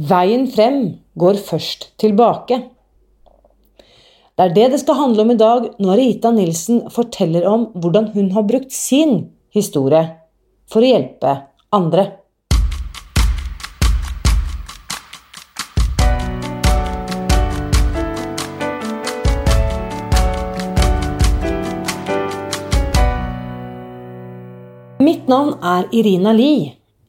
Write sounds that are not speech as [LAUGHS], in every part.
Veien frem går først tilbake. Det er det det skal handle om i dag når Rita Nilsen forteller om hvordan hun har brukt sin historie for å hjelpe andre. Mitt navn er Irina Lie.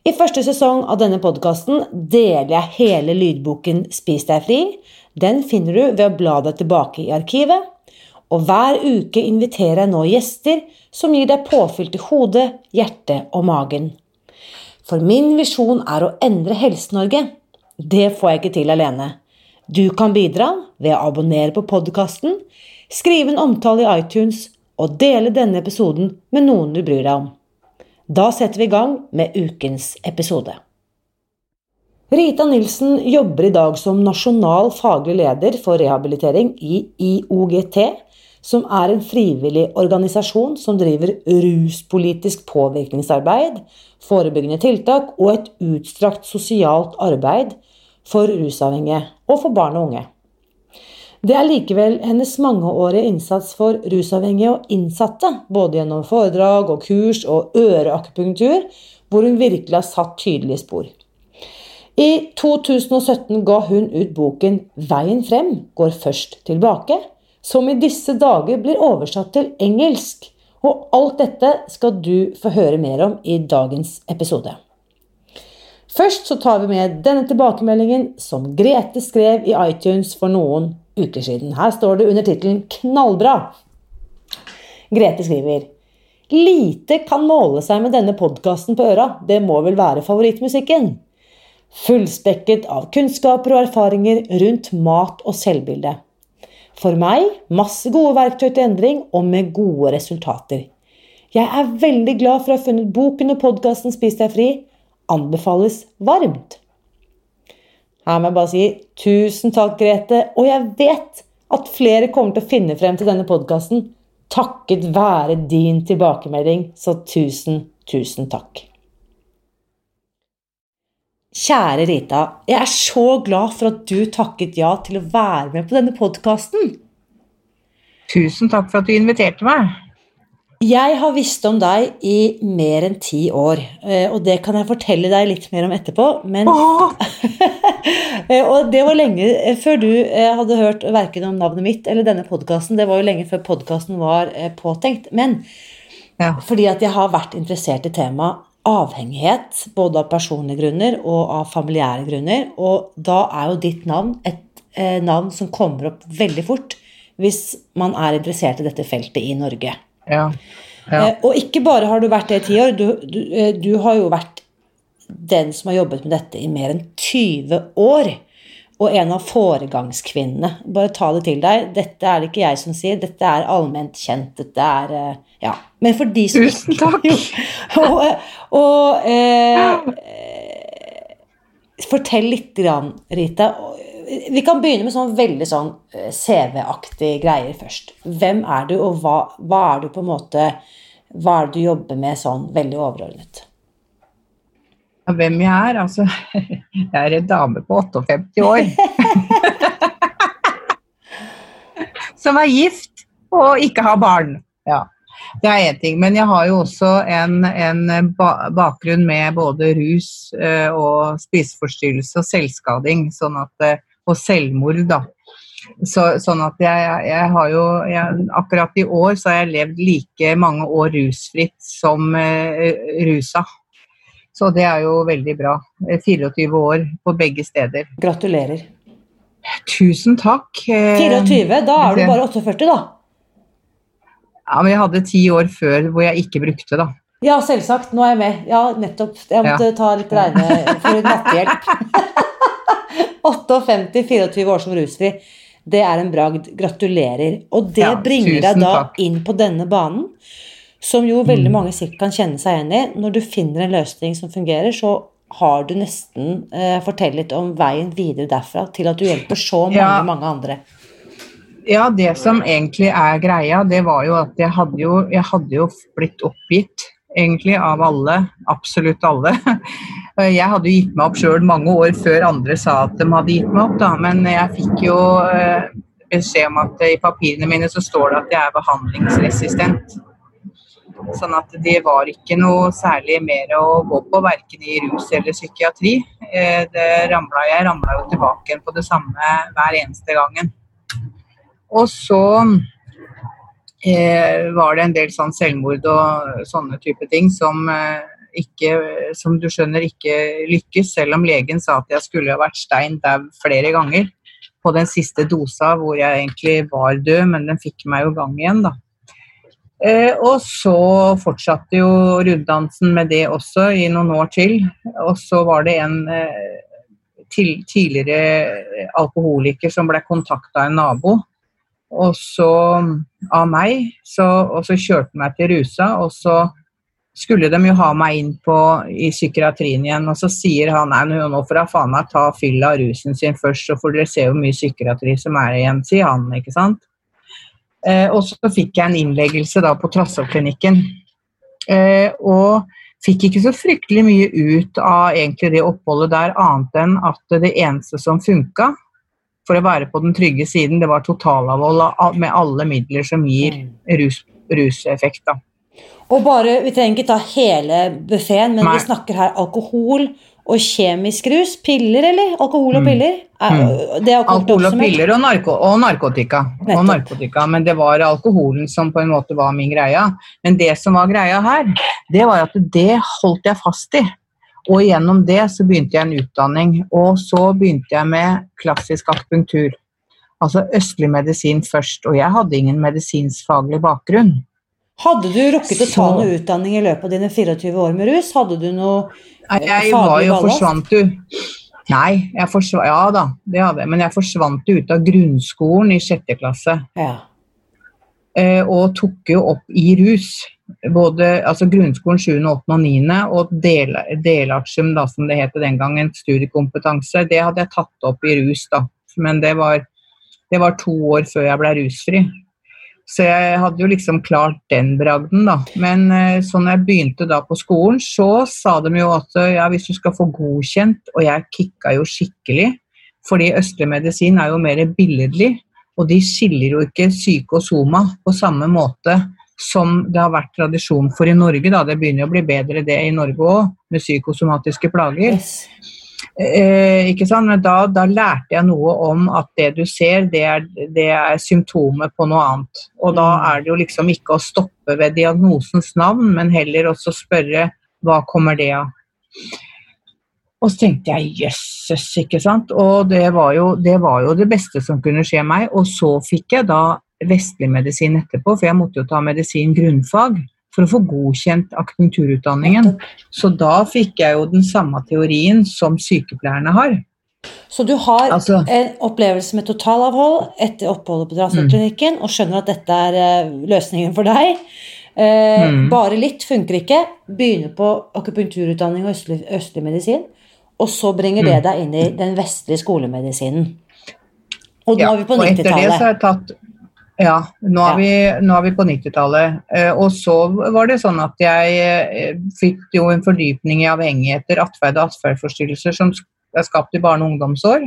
I første sesong av denne podkasten deler jeg hele lydboken Spis deg fri. Den finner du ved å bla deg tilbake i arkivet. Og hver uke inviterer jeg nå gjester som gir deg påfyll til hodet, hjertet og magen. For min visjon er å endre Helse-Norge. Det får jeg ikke til alene. Du kan bidra ved å abonnere på podkasten, skrive en omtale i iTunes og dele denne episoden med noen du bryr deg om. Da setter vi i gang med ukens episode. Rita Nilsen jobber i dag som nasjonal faglig leder for rehabilitering i IOGT, som er en frivillig organisasjon som driver ruspolitisk påvirkningsarbeid, forebyggende tiltak og et utstrakt sosialt arbeid for rusavhengige og for barn og unge. Det er likevel hennes mangeårige innsats for rusavhengige og innsatte, både gjennom foredrag og kurs og øreakupunktur, hvor hun virkelig har satt tydelige spor. I 2017 ga hun ut boken 'Veien frem går først tilbake', som i disse dager blir oversatt til engelsk. Og alt dette skal du få høre mer om i dagens episode. Først så tar vi med denne tilbakemeldingen som Grete skrev i iTunes for noen uker siden. Her står det under tittelen 'Knallbra'. Grete skriver Lite kan måle seg med denne podkasten på øra, det må vel være favorittmusikken? Fullspekket av kunnskaper og erfaringer rundt mat og selvbilde. For meg masse gode verktøy til endring, og med gode resultater. Jeg er veldig glad for å ha funnet boken og podkasten Spis deg fri. Anbefales varmt. Her må jeg bare si tusen takk, Grete. Og jeg vet at flere kommer til å finne frem til denne podkasten takket være din tilbakemelding. Så tusen, tusen takk. Kjære Rita, jeg er så glad for at du takket ja til å være med på denne podkasten. Tusen takk for at du inviterte meg. Jeg har visst om deg i mer enn ti år, eh, og det kan jeg fortelle deg litt mer om etterpå. Men [LAUGHS] Og det var lenge før du eh, hadde hørt verken om navnet mitt eller denne podkasten. Det var jo lenge før podkasten var eh, påtenkt. Men ja. fordi at jeg har vært interessert i temaet avhengighet, både av personlige grunner og av familiære grunner. Og da er jo ditt navn et navn som kommer opp veldig fort hvis man er interessert i dette feltet i Norge. Ja. Ja. Eh, og ikke bare har du vært det i ti år, du, du, eh, du, har jo vært den som har jobbet med dette i mer enn 20 år. Og en av foregangskvinnene. Bare ta det til deg. Dette er det ikke jeg som sier, dette er allment kjent. Dette er eh, Ja. Men for de som Tusen takk! Jo, [LAUGHS] og, og eh, Fortell litt, Rita vi kan begynne med sånn veldig sånn eh, CV-aktig greier først. Hvem er du, og hva, hva, er du på en måte Hva er det du jobber med sånn veldig overordnet? Hvem jeg er? Altså, [LAUGHS] jeg er en dame på 58 år. [LAUGHS] Som er gift og ikke har barn. Ja. Det er én ting. Men jeg har jo også en, en bakgrunn med både rus eh, og spiseforstyrrelse og selvskading. Sånn at eh, og selvmord, da. Så, sånn at jeg, jeg har jo jeg, Akkurat i år så har jeg levd like mange år rusfritt som uh, rusa. Så det er jo veldig bra. 24 år på begge steder. Gratulerer. Tusen takk. 24? Da er du bare 48, da? Ja, men jeg hadde ti år før hvor jeg ikke brukte, da. Ja, selvsagt. Nå er jeg med. Ja, nettopp. Jeg måtte ja. ta litt regne for nattehjelp. [LAUGHS] 58, 24 år som rusfri. Det er en bragd. Gratulerer. Og det Ja, bringer deg da takk. inn på denne banen, som jo veldig Mm. mange sikkert kan kjenne seg igjen i. Når du finner en løsning som fungerer, så har du nesten eh, fortalt litt om veien videre derfra til at du hjelper så mange, Ja. mange andre. Ja, det som egentlig er greia, det var jo at jeg hadde jo, jeg hadde jo blitt oppgitt, egentlig, av alle. Absolutt alle. [LAUGHS] Jeg hadde jo gitt meg opp sjøl mange år før andre sa at de hadde gitt meg opp, da. Men jeg fikk jo eh, beskjed om at i papirene mine så står det at jeg er behandlingsresistent. Sånn at det var ikke noe særlig mer å gå på, verken i rus eller psykiatri. Eh, Det ramla, jeg ramla jo tilbake på det samme hver eneste gangen. Og så eh, var det en del sånn selvmord og sånne type ting som eh, ikke, som du skjønner ikke lykkes, selv om legen sa at jeg skulle ha vært stein dau flere ganger på den siste dosa hvor jeg egentlig var død, men den fikk meg jo gang igjen, da. Eh, og så fortsatte jo runddansen med det også i noen år til. Og så var det en eh, tidligere alkoholiker som ble kontakta av en nabo. Og så av meg, så, og så kjørte han meg til rusa, og så skulle de jo ha meg inn på, i psykiatrien igjen, og så sier han nei, nå får da faen meg ta fylla av rusen sin først, så får dere se hvor mye psykiatri som er igjen, sier han, ikke sant. Eh, og så fikk jeg en innleggelse da på Trassoklinikken. Eh, og fikk ikke så fryktelig mye ut av egentlig det oppholdet der, annet enn at det eneste som funka, for å være på den trygge siden, det var totalavhold med alle midler som gir rus, ruseffekt. da. Og bare, Vi trenger ikke ta hele buffeen, men Nei. vi snakker her alkohol og kjemisk rus. Piller, eller? Alkohol og Mm. piller? Er, det er Alkohol og piller og, narko og narkotika. Og narkotika. Men det var alkoholen som på en måte var min greia. Men det som var greia her, det var at det holdt jeg fast i. Og gjennom det så begynte jeg en utdanning. Og så begynte jeg med klassisk akupunktur. Altså østlig medisin først. Og jeg hadde ingen medisinskfaglig bakgrunn. Hadde du rukket å ta noe utdanning i løpet av dine 24 år med rus? Hadde du noe Nei, Eh, Jeg var jo ballast? forsvant jo Nei, jeg forsvant, ja da, det hadde jeg. Men jeg forsvant jo ut av grunnskolen i sjette klasse. Ja. eh, og tok jo opp i rus. Både altså grunnskolen 7., 8. og 9. og del, delartium, da, som det het den gangen, studiekompetanse. Det hadde jeg tatt opp i rus, da. Men det var, det var to år før jeg ble rusfri. Så jeg hadde jo liksom klart den bragden, da. Men eh, så når jeg begynte da på skolen, så sa de jo at eh, ja, hvis du skal få godkjent, og jeg kicka jo skikkelig, fordi østlig medisin er jo mer billedlig, og de skiller jo ikke syke og soma på samme måte som det har vært tradisjon for i Norge. Da. Det begynner jo å bli bedre det i Norge òg, med psykosomatiske plager. Yes. Eh, ikke sant? Men da, da lærte jeg noe om at det du ser, det er, det er symptomet på noe annet. Og da Mm. er det jo liksom ikke å stoppe ved diagnosens navn, men heller også spørre hva kommer det av. Og så tenkte jeg jøsses, ikke sant. Og det var, jo, det var jo det beste som kunne skje meg. Og så fikk jeg da vestlig medisin etterpå, for jeg måtte jo ta medisin grunnfag for å få godkjent akupunkturutdanningen. Så da fikk jeg jo den samme teorien som sykepleierne har. Så du har Altså, en opplevelse med totalavhold etter oppholdet på Drasselklinikken og skjønner at dette er eh, løsningen for deg. Eh, Mm. Bare litt funker ikke. Begynner på akupunkturutdanning og østlig, østlig medisin. Og så bringer det Mm. deg inn i den vestlige skolemedisinen. Og nå ja, er vi på og etter det så 90-tallet. Ja, nå er, Vi, nå er vi på 90-tallet. Eh, og så var det sånn at jeg eh, fikk jo en fordypning i avhengigheter, atferd og atferdsforstyrrelser som er skapt i barne- og ungdomsår.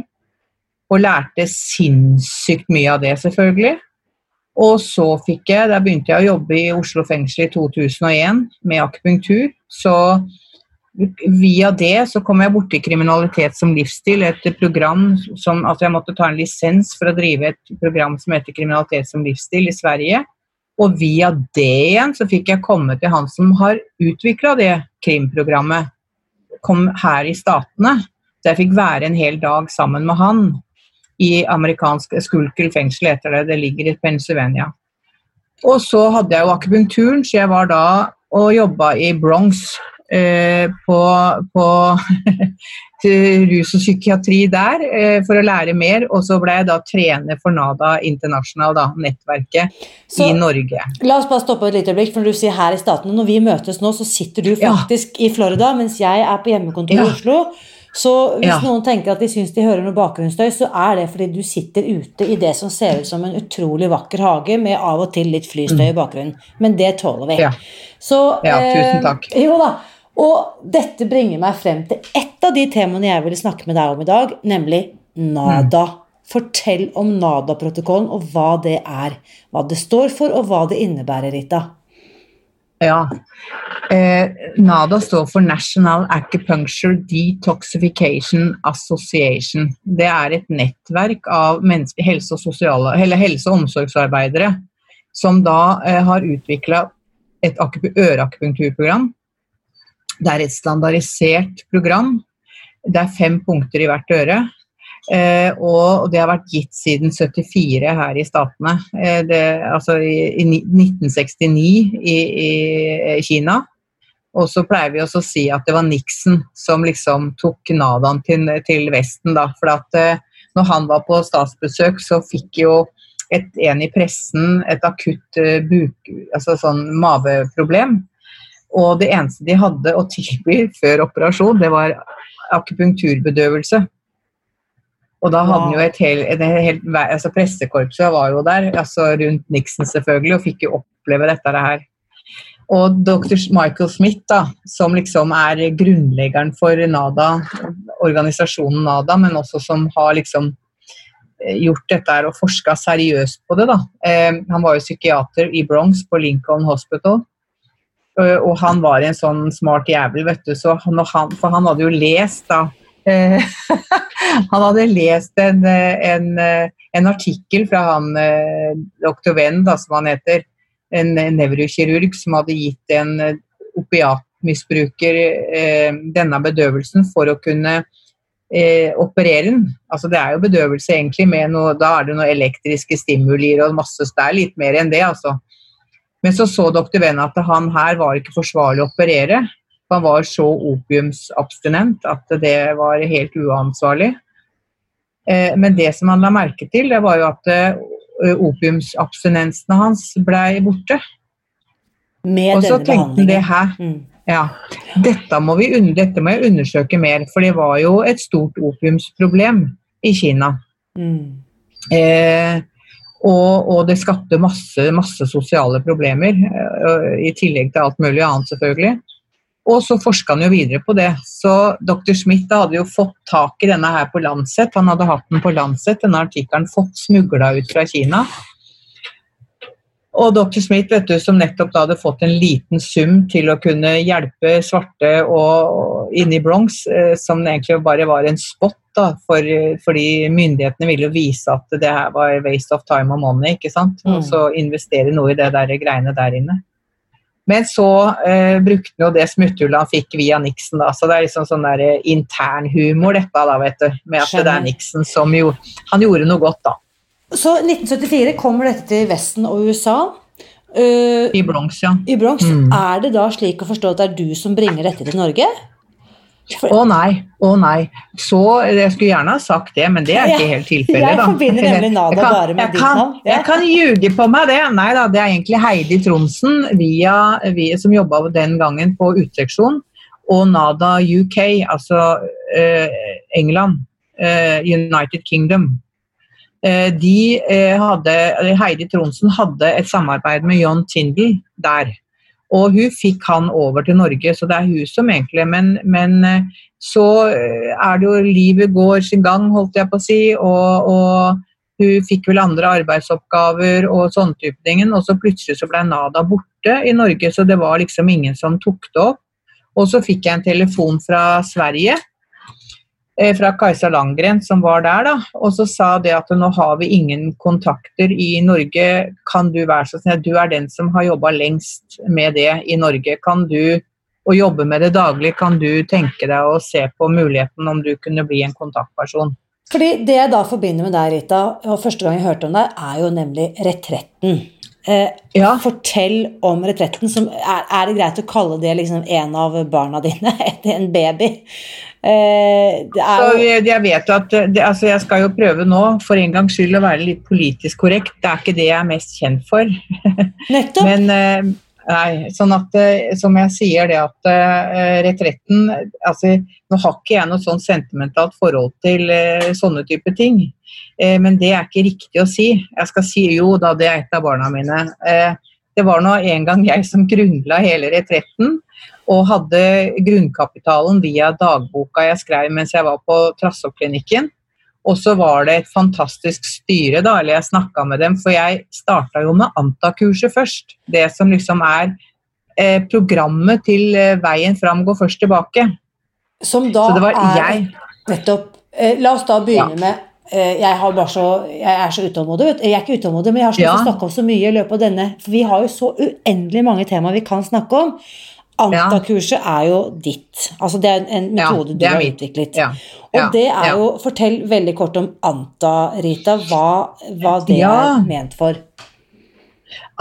Og lærte sinnssykt mye av det, selvfølgelig. Og så fikk jeg, der begynte jeg å jobbe i Oslo fengsel i 2001 med akupunktur. Så via det så kom jeg borti kriminalitet som livsstil, et program som Altså jeg måtte ta en lisens for å drive et program som heter Kriminalitet som livsstil i Sverige. Og via det igjen så fikk jeg komme til han som har utvikla det krimprogrammet. Kom her i Statene. Så jeg fikk være en hel dag sammen med han i amerikansk Skulkel fengsel, heter det. Det ligger i Pennsylvania. Og så hadde jeg jo akupunkturen, så jeg var da og jobba i Bronx på, på [LAUGHS] til rus og psykiatri der eh, for å lære mer, og så ble jeg da trener for NADA International, da, nettverket Så- i Norge. La oss bare stoppe et lite øyeblikk, for når du sier her i Statene, når vi møtes nå, så sitter du Ja. faktisk i Florida, mens jeg er på hjemmekontor Ja. i Oslo. Så hvis Ja. noen tenker at de syns de hører noe bakgrunnsstøy, så er det fordi du sitter ute i det som ser ut som en utrolig vakker hage, med av og til litt flystøy i bakgrunnen. Men det tåler vi. Ja. Så, Ja, eh, tusen takk. Jo da. Og dette bringer meg frem til ett av de temaene jeg ville snakke med deg om i dag, nemlig NADA. Mm. Fortell om NADA-protokollen og hva det er. Hva det står for, og hva det innebærer, Rita. Ja. Eh, NADA står for National Acupuncture Detoxification Association. Det er et nettverk av helse- og, sosiale, helse- og omsorgsarbeidere som da eh, har utvikla et akupu- øreakupunkturprogram. Det er et standardisert program. Det er fem punkter i hvert øre. Eh, og det har vært gitt siden 74 her i Statene. Eh, det, altså i, i 1969 i, i Kina. Og så pleier vi også å si at det var Nixon som liksom tok Nadaen til, til Vesten. Da. For at eh, når han var på statsbesøk, så fikk jo et, en i pressen et akutt eh, buk, altså sånn maveproblem. Og det eneste de hadde å tilby før operasjon, det var akupunkturbedøvelse. Og da hadde han jo et helt, et helt altså Pressekorpset var jo der, altså rundt Nixon selvfølgelig, og fikk jo oppleve dette her. Og dr. Michael Smith, da, som liksom er grunnleggeren for NADA, organisasjonen NADA, men også som har liksom eh, gjort dette her og forska seriøst på det. da. Eh, han var jo psykiater i Bronx på Lincoln Hospital. Eh, Og han var en sånn smart jævel, vet du. Så han, for han hadde jo lest da eh, [LAUGHS] Han hadde lest en, eh, en, en artikkel fra han doktor. Venn, da, som han heter. En nevrokirurg som hadde gitt en opiatmisbruker denne bedøvelsen for å kunne eh, operere den. Altså det er jo bedøvelse egentlig med noe Da er det noen elektriske stimulier og masse Det er litt mer enn det, altså. Men så så dr. Venn at han her var ikke forsvarlig å operere. Han var så opiumsabstinent at det var helt uansvarlig. Eh, Men det som han la merke til, det var jo at eh, opiumsabstinensene hans blei borte. Med Og så tenkte han det her Mm. ja, dette må, vi, dette må jeg undersøke mer, for det var jo et stort opiumsproblem i Kina. Mm. Eh, og, og det skapte masse, masse sosiale problemer, eh, i tillegg til alt mulig annet, selvfølgelig. Og så forska han jo videre på det. Så dr. Smith hadde jo fått tak i denne her på Lancet. Han hadde hatt den på Lancet, denne artikkelen fått smugla ut fra Kina. Og dr. Smith, vet du, som nettopp da hadde fått en liten sum til å kunne hjelpe svarte og, inne i Bronx, eh, som egentlig bare var en spot, da, for, fordi myndighetene ville jo vise at det her var waste of time og money, ikke sant? Mm. Og så investere noe i det der greiene der inne. Men så eh, brukte han jo det smutthullet han fikk via Nixon, da. Så det er liksom sånn der eh, internhumor, dette, da, vet du. Med at det er Nixon som jo Han gjorde noe godt, da. Så 1974 kommer dette til Vesten og USA. Uh, I Bronx, ja. I Bronx. Mm. Er det da slik å forstå at det er du som bringer dette til Norge? Å nei, å nei. Så Jeg skulle gjerne ha sagt det, men det er ikke helt tilfellet, Jeg forbinder nemlig Nada kan- bare med ditt navn. Ja. Jeg kan ljuge på meg det. Nei da, det er egentlig Heidi Tronsen via, via, som jobba den gangen på utseksjon, og Nada UK, altså uh, England, Uh, United Kingdom. Eh, de eh, hadde, Heidi Tronsen hadde et samarbeid med John Tindall der. Og hun fikk han over til Norge, så det er hun som egentlig Men, men eh, så eh, er det jo livet går sin gang, holdt jeg på å si, og, og hun fikk vel andre arbeidsoppgaver og sånne type ting. Og så plutselig så ble Nada borte i Norge, så det var liksom ingen som tok det opp. Og så fikk jeg en telefon fra Sverige, eh, fra Kajsa Langgren som var der, da. Og så sa det at nå har vi ingen kontakter i Norge, kan du være så snill, du er den som har jobba lengst med det i Norge. Kan du og jobbe med det daglig, kan du tenke deg å se på muligheten om du kunne bli en kontaktperson? Fordi Det jeg da forbinder med deg, Rita, og første gang jeg hørte om deg, er jo nemlig Retretten. Eh, Ja. Fortell om retretten. Som, er, er det greit å kalle det liksom en av barna dine? [LAUGHS] en baby? Eh, det er Så jeg, vet vet at det, altså Jeg skal jo prøve nå, for en gangs skyld, å være litt politisk korrekt. Det er ikke det jeg er mest kjent for. [LAUGHS] nettopp. Men eh, nei, sånn at eh, som jeg sier det at uh, retretten altså, Nå har ikke jeg noe sånn sentimentalt forhold til uh, sånne type ting. Uh, men det er ikke riktig å si. Jeg skal si jo da, det er et av barna mine. Det var nå en gang jeg som grunnla hele retretten. Og hadde grunnkapitalen via dagboka jeg skrev mens jeg var på Trassoklinikken. Og så var det et fantastisk styre, da, eller jeg snakka med dem, for jeg starta jo med Anta-kurset først. Det som liksom er eh, programmet til eh, Veien fram går først tilbake. Som da Så det var er jeg. Nettopp. Eh, la oss da begynne med eh, jeg, har bare så, jeg er så utålmodig. Jeg er ikke utålmodig, men jeg har så lyst til å Ja. snakke om så mye i løpet av denne. For vi har jo så uendelig mange temaer vi kan snakke om. Anta-kurset er jo ditt. Altså Det er en metode ja, du har utviklet. Ja. Og ja, det er jo Fortell veldig kort om Anta, Rita. Hva, hva det er ment for.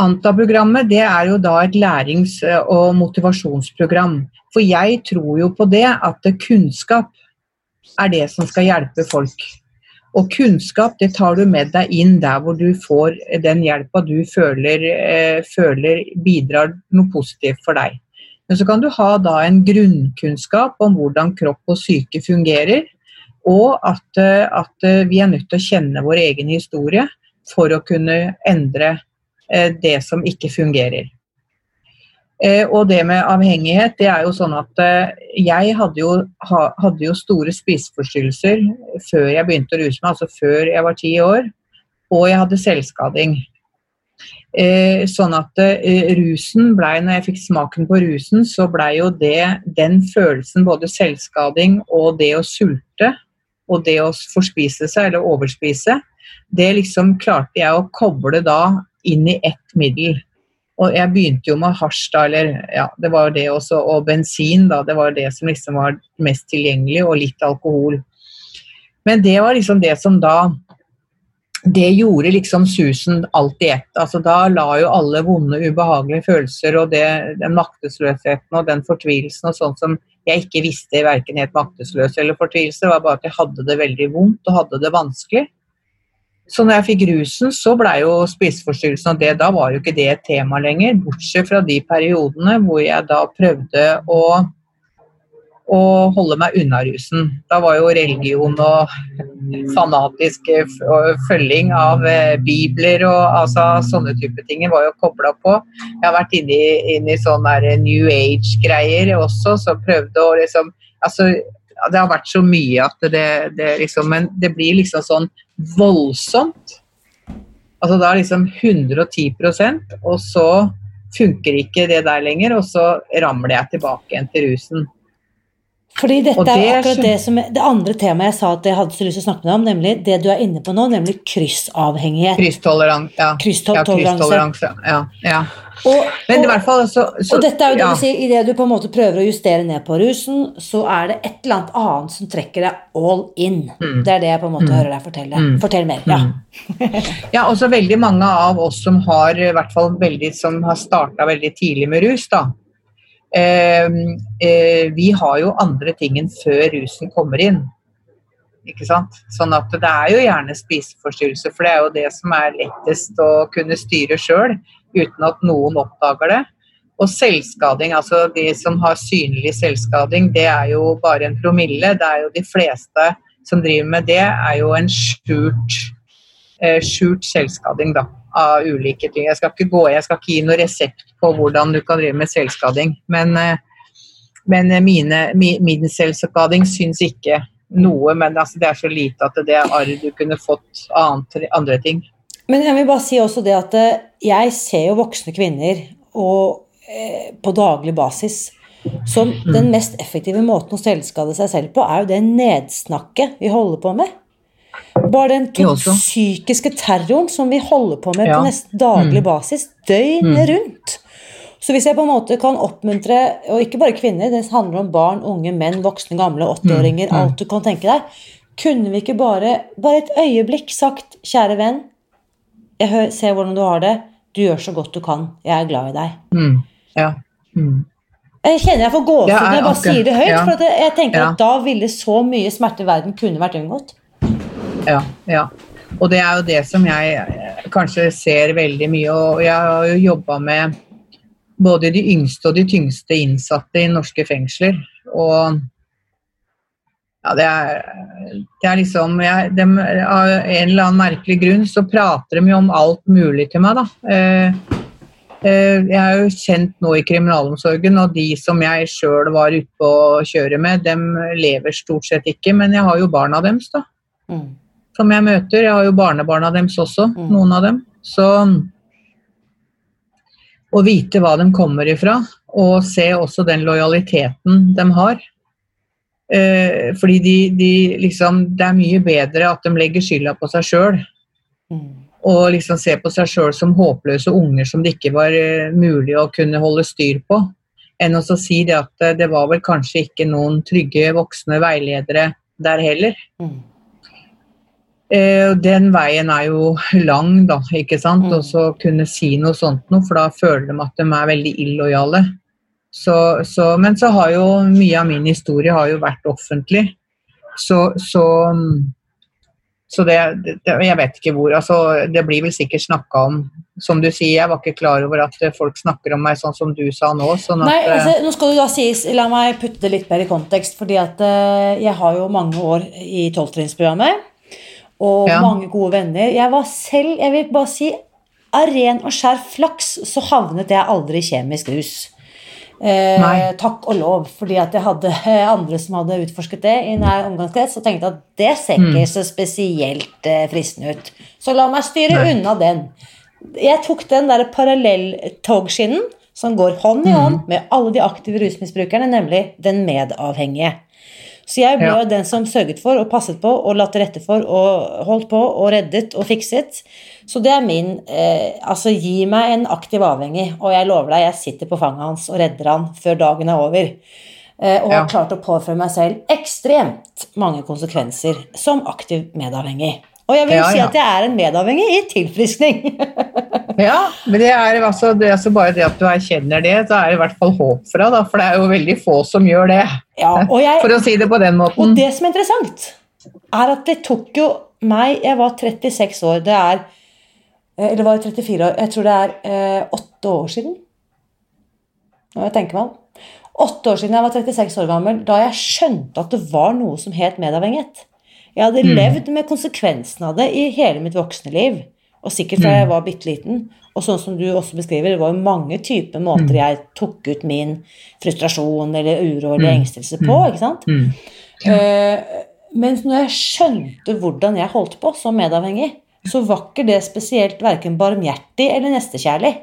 Anta-programmet det er jo da et lærings- og motivasjonsprogram. For jeg tror jo på det at kunnskap er det som skal hjelpe folk. Og kunnskap det tar du med deg inn der hvor du får den hjelpa du føler, eh, føler bidrar noe positivt for deg. Men så kan du ha da en grunnkunnskap om hvordan kropp og syke fungerer. Og at, eh, at eh, vi er nødt til å kjenne vår egen historie for å kunne endre eh, det som ikke fungerer. Og det med avhengighet, det er jo sånn at jeg hadde jo, hadde jo store spiseforstyrrelser før jeg begynte å ruse meg, altså før jeg var ti år. Og jeg hadde selvskading. Eh, Sånn at eh, rusen blei, når jeg fikk smaken på rusen, så blei jo det den følelsen, både selvskading og det å sulte, og det å forspise seg eller overspise, det liksom klarte jeg å koble da inn i ett middel. Og jeg begynte jo med hasj da, eller ja, det var jo det også, og bensin da, det var det som liksom var mest tilgjengelig, og litt alkohol. Men det var liksom det som da det gjorde liksom susen alt i ett. Altså, da la jo alle vonde, ubehagelige følelser og det, den maktesløsheten og den fortvilelsen og sånn som jeg ikke visste verken helt maktesløs eller fortvilelse, var bare at jeg hadde det veldig vondt og hadde det vanskelig. Så når jeg fikk rusen, så blei jo spiseforstyrrelsen og det, da var jo ikke det et tema lenger. Bortsett fra de periodene hvor jeg da prøvde å, å holde meg unna rusen. Da var jo religion og fanatisk eh, og følging av eh, bibler og altså, sånne type ting var jo kobla på. Jeg har vært inne i, i sånne New Age-greier også, så prøvde å liksom Altså, det har vært så mye at det, det liksom Men det blir liksom sånn voldsomt. Altså da liksom 110% og så funker ikke det der lenger, og så ramler jeg tilbake igjen til rusen. Fordi dette det er akkurat det som Det andre temaet jeg sa at jeg hadde så lyst til å snakke med deg om, nemlig det du er inne på nå, nemlig kryssavhengighet. Krysstoleranse. Ja. Krysstoleranse. Ja, ja. Og, Men i hvert fall så, så og dette er jo det ja. du sier, idet du på en måte prøver å justere ned på rusen, så er det et eller annet annet som trekker deg all in. Mm. Det er det jeg på en måte Mm. hører deg fortelle. Mm. Fortell mer. Ja. Mm. Ja, også veldig mange av oss som har i hvert fall veldig, som har starta veldig tidlig med rus, da. Eh, eh, vi har jo andre ting enn før rusen kommer inn. Ikke sant? Sånn at det er jo gjerne spiseforstyrrelse, for det er jo det som er lettest å kunne styre sjøl, uten at noen oppdager det. Og selvskading, altså de som har synlig selvskading, det er jo bare en promille. Det er jo de fleste som driver med det, er jo en skjult eh, skjult selvskading da, av ulike ting. Jeg skal ikke gå, jeg skal ikke gi noen resept på hvordan du kan drive med selvskading, men, eh, men mine, min, min selvskading syns ikke noe, men altså, det er så lite at det er arr du kunne fått annet, andre ting. Men jeg vil bare si også det at eh, jeg ser jo voksne kvinner og, eh, på daglig basis som den mest effektive måten å selvskade seg selv på, er jo det nedsnakket vi holder på med. Bare den psykiske terroren som vi holder på med Ja. på nesten daglig Mm. basis, døgnet Mm. rundt. Så hvis jeg på en måte kan oppmuntre, og ikke bare kvinner, det handler om barn, unge, menn, voksne, gamle, 80-åringer, Mm, mm. alt du kan tenke deg, kunne vi ikke bare, bare et øyeblikk sagt, kjære venn, jeg ser hvordan du har det, Du gjør så godt du kan. Jeg er glad i deg. Mm. Ja. Mm. Jeg kjenner jeg får gåsehud når jeg bare sier det høyt. ja. For at jeg- jeg tenker Ja. at da ville så mye smerte i verden kunne vært unngått. Ja, ja. Og det er jo det som jeg eh, kanskje ser veldig mye. Og jeg har jo jobba med både de yngste og de tyngste innsatte i norske fengsler. Og ja, det er, det er liksom jeg, de, Av en eller annen merkelig grunn så prater de jo om alt mulig til meg, da. Eh, eh, jeg er jo kjent nå i kriminalomsorgen, og de som jeg sjøl var ute på å kjøre med, dem lever stort sett ikke. Men jeg har jo barna deres, da Mm. Som jeg møter. Jeg har jo barnebarna deres også, Mm. noen av dem. Så å vite hva de kommer ifra, og se også den lojaliteten de har. Eh, fordi de, de liksom Det er mye bedre at de legger skylda på seg sjøl, Mm. og liksom ser på seg sjøl som håpløse unger som det ikke var eh, mulig å kunne holde styr på, enn å si det at eh, det var vel kanskje ikke noen trygge voksne veiledere der heller. Mm. Eh, den veien er jo lang, da, ikke sant. Mm. Og så kunne si noe sånt noe, for da føler de at de er veldig illojale. Så, så, men så har jo mye av min historie har jo vært offentlig. Så, så, så det, det Jeg vet ikke hvor. altså Det blir vel sikkert snakka om Som du sier, jeg var ikke klar over at folk snakker om meg sånn som du sa nå. sånn at Nei, eh, altså, nå skal du da sies, La meg putte det litt mer i kontekst. fordi at uh, Jeg har jo mange år i tolvtrinnsprogrammet. Og Ja. mange gode venner. Jeg var selv, jeg vil bare si, av ren og skjær flaks så havnet jeg aldri i kjemisk rus. Eh, takk og lov, fordi at jeg hadde eh, andre som hadde utforsket det i nær omgangskrets, og tenkte at det ser Mm. ikke så spesielt eh, fristende ut. Så la meg styre Nei. unna den. Jeg tok den der parallelltogskinnen som går hånd i Mm. hånd med alle de aktive rusmisbrukerne, nemlig den medavhengige. Så jeg ble Ja. jo den som sørget for og passet på og la til rette for og holdt på og reddet og fikset. Så det er min eh, Altså, gi meg en aktiv avhengig, og jeg lover deg, jeg sitter på fanget hans og redder han før dagen er over. Eh, og Ja. har klart å påføre meg selv ekstremt mange konsekvenser som aktiv medavhengig. Og jeg vil jo Ja, si at jeg er en medavhengig i tilfriskning. [LAUGHS] Ja, men det er, altså, det er altså bare det at du erkjenner det, så er det i hvert fall håp fra, da, for det er jo veldig få som gjør det. ja, og jeg, [LAUGHS] For å si det på den måten. Og det som er interessant, er at det tok jo meg Jeg var 36 år. Det er eh, Eller var jeg 34 år? Jeg tror det er eh, åtte år siden. Nå må jeg tenke meg om. Åtte år siden jeg var 36 år gammel, da jeg skjønte at det var noe som het medavhengighet. Jeg hadde Mm. levd med konsekvensen av det i hele mitt voksne liv. Og sikkert fra Mm. jeg var bitte liten. Og sånn som du også beskriver, det var jo mange typer måter Mm. jeg tok ut min frustrasjon eller uro eller engstelse på. ikke sant? Mm. Uh, mens når jeg skjønte hvordan jeg holdt på som medavhengig, så var ikke det spesielt verken barmhjertig eller nestekjærlig.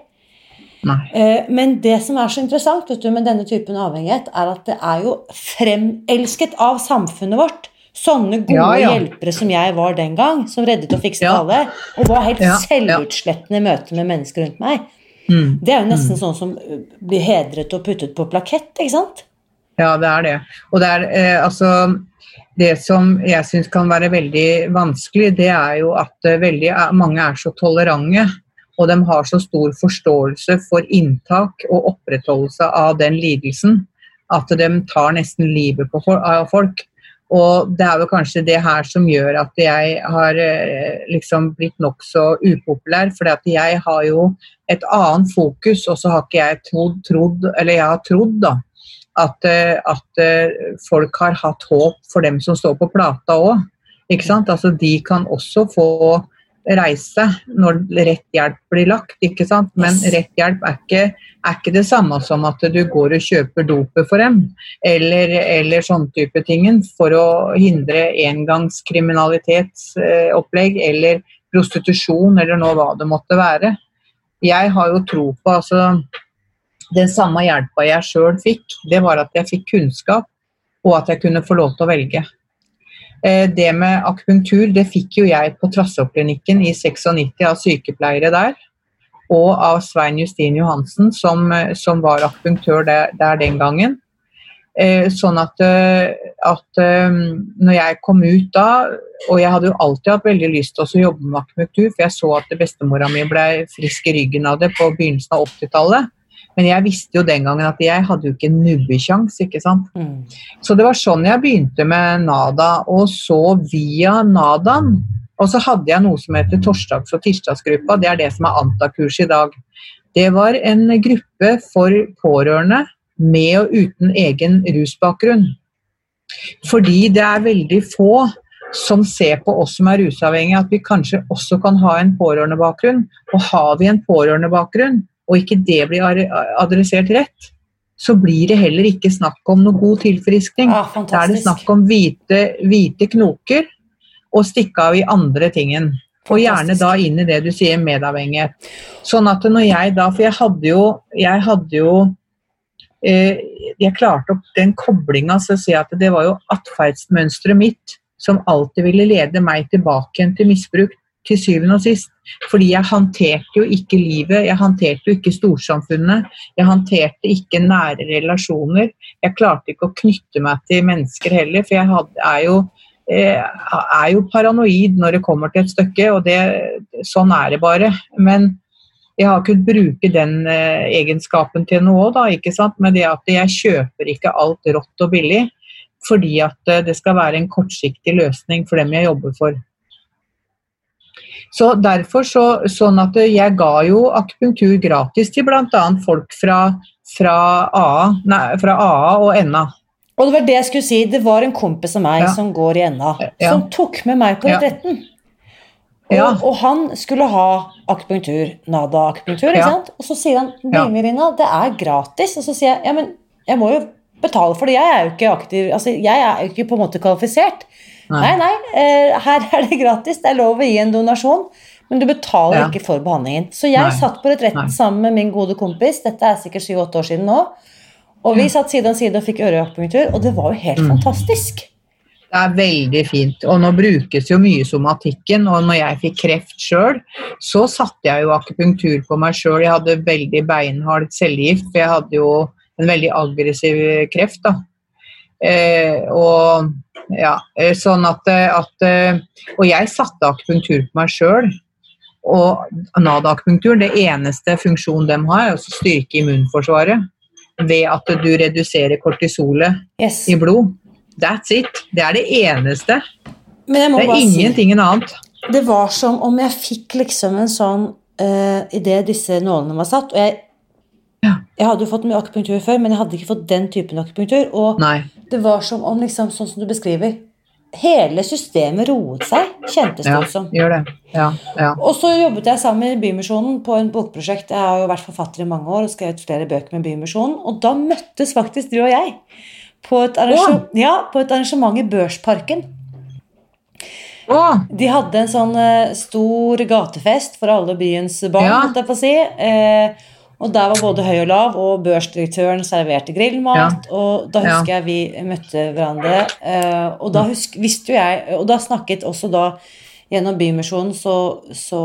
Nei. Eh, men det som er så interessant vet du, med denne typen avhengighet, er at det er jo fremelsket av samfunnet vårt. Sånne gode Ja, ja. hjelpere som jeg var den gang, som reddet og fikset Ja. alle, og var helt selvutslettende i møte med mennesker rundt meg. Mm. Det er jo nesten sånn som blir hedret og puttet på plakett, ikke sant? Ja, det er det. Og det er eh, altså Det som jeg syns kan være veldig vanskelig, det er jo at veldig mange er så tolerante. Og de har så stor forståelse for inntak og opprettholdelse av den lidelsen at de tar nesten livet på av folk. Og det er jo kanskje det her som gjør at jeg har eh, liksom blitt nokså upopulær. For jeg har jo et annet fokus, og så har ikke jeg trodd, trodd eller jeg har trodd da, at, eh, at eh, folk har hatt håp for dem som står på plata òg. Altså, de kan også få reise når rett hjelp blir lagt, ikke sant? men rett hjelp er ikke, er ikke det samme som at du går og kjøper dopet for dem, eller, eller sånn type tingen, for å hindre engangskriminalitetsopplegg eller prostitusjon, eller nå hva det måtte være. Jeg har jo tro på altså den samme hjelpa jeg sjøl fikk, det var at jeg fikk kunnskap, og at jeg kunne få lov til å velge. Eh, Det med akupunktur det fikk jo jeg på Trassåklinikken i 96 av sykepleiere der. Og av Svein Justin Johansen, som, eh, som var akupunktør der, der den gangen. Eh, sånn at, at når jeg kom ut da, og jeg hadde jo alltid hatt veldig lyst til å jobbe med akupunktur, for jeg så at bestemora mi ble frisk i ryggen av det på begynnelsen av 80-tallet. Men jeg visste jo den gangen at jeg hadde jo ikke nubbekjangs, ikke sant. Mm. Så det var sånn jeg begynte med Nada, og så via Nadaen. Og så hadde jeg noe som heter torsdags- og tirsdagsgruppa, det er det som er Antakurs i dag. Det var en gruppe for pårørende med og uten egen rusbakgrunn. Fordi det er veldig få som ser på oss som er rusavhengige, at vi kanskje også kan ha en pårørendebakgrunn. Og har vi en pårørendebakgrunn, og ikke det blir adressert rett, så blir det heller ikke snakk om noe god tilfriskning. Ah, da er det snakk om hvite, hvite knoker og stikke av i andre tingen. Og gjerne da inn i det du sier medavhengighet. Sånn at når jeg da For jeg hadde jo, jeg hadde jo eh, Jeg klarte opp den koblinga så å si at det var jo atferdsmønsteret mitt som alltid ville lede meg tilbake til misbruk til syvende og sist. Fordi jeg håndterte jo ikke livet, jeg håndterte jo ikke storsamfunnet. Jeg håndterte ikke nære relasjoner. Jeg klarte ikke å knytte meg til mennesker heller, for jeg hadde, er, jo, eh, er jo paranoid når det kommer til et stykke, og det, sånn er det bare. Men jeg har kunnet bruke den eh, egenskapen til noe sant? med det at jeg kjøper ikke alt rått og billig. Fordi at eh, det skal være en kortsiktig løsning for dem jeg jobber for. Så derfor så, sånn at Jeg ga jo akupunktur gratis til bl.a. folk fra, fra, AA, nei, fra AA og NA. Og det var det jeg skulle si. Det var en kompis av meg Ja. som går i NA, Ja. som tok med meg på retretten. Og, Ja. og han skulle ha akupunktur, Nada-akupunktur, ikke sant? Og så sier han bli med, Rina, det er gratis. Og så sier jeg ja, men jeg må jo betale for det. Jeg er jo ikke aktiv, altså jeg er jo ikke på en måte kvalifisert. Nei, Nei. eh, her er det gratis. Det er lov å gi en donasjon. Men du betaler Ja. ikke for behandlingen. Så jeg Nei. satt på retretten sammen med min gode kompis. Dette er sikkert 7-8 år siden nå. Og vi satt side om side og fikk øreakupunktur, og det var jo helt Mm. fantastisk. Det er veldig fint. Og nå brukes jo mye somatikken. Og når jeg fikk kreft sjøl, så satte jeg jo akupunktur på meg sjøl. Jeg hadde veldig beinhard cellegift, for jeg hadde jo en veldig aggressiv kreft. da. Eh, og ja, eh, sånn at, at eh, Og jeg satte akupunktur på meg sjøl. Og NAD-akupunkturen, det eneste funksjonen de har, er å styrke immunforsvaret. Ved at du reduserer kortisolet Yes. i blod. That's it. Det er det eneste. Men jeg må Det er bare si ingenting annet. Det var som om jeg fikk liksom en sånn uh, Idet disse nålene var satt Og jeg, Ja. jeg hadde jo fått mye akupunktur før, men jeg hadde ikke fått den typen akupunktur. Og Nei. det var som om, liksom, sånn som du beskriver Hele systemet roet seg, kjentes det Ja, ut som. gjør det. Ja, ja. Og så jobbet jeg sammen med Bymisjonen på en bokprosjekt. Jeg har jo vært forfatter i mange år og skrevet flere bøker med Bymisjonen. Og da møttes faktisk du og jeg på et, ja, på et arrangement i Børsparken. De hadde en sånn uh, stor gatefest for alle byens barn, holdt jeg på å si. Eh, og der var både høy og lav, og børsdirektøren serverte grillmat. Og da husker jeg vi møtte hverandre. Eh, og da husk, visste jo jeg Og da snakket også da Gjennom Bymisjonen så, så